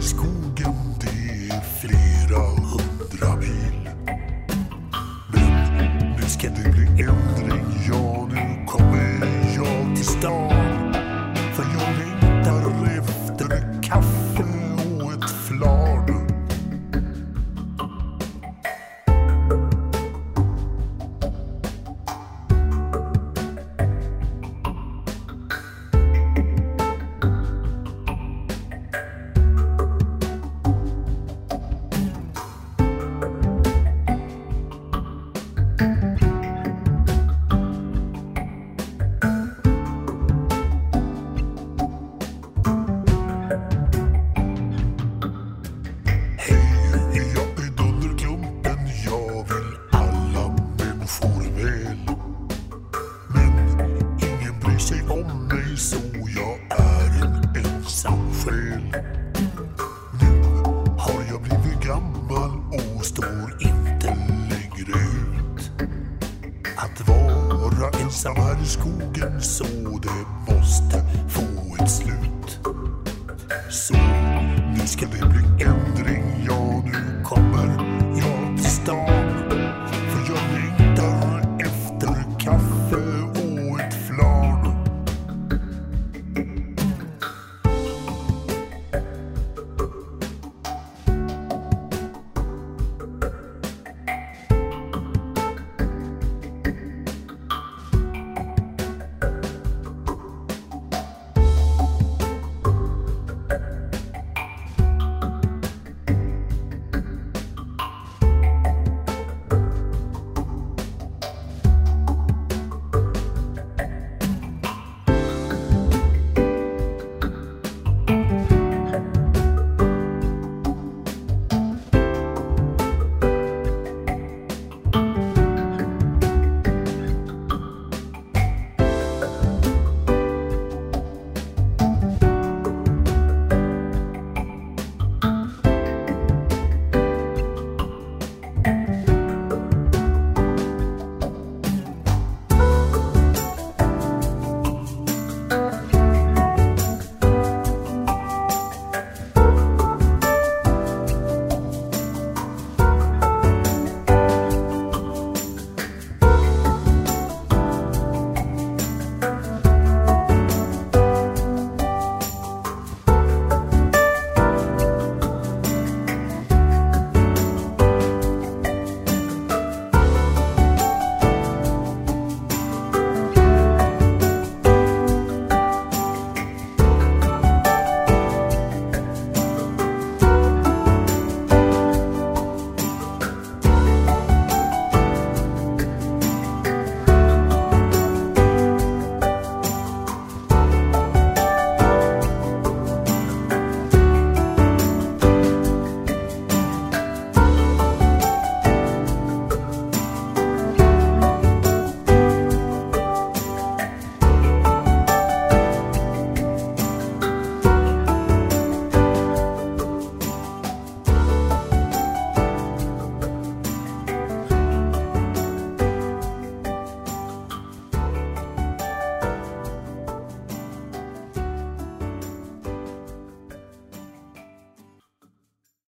skogen ensamma i skogen så det måste få ett slut. Så nu ska det bli ändring.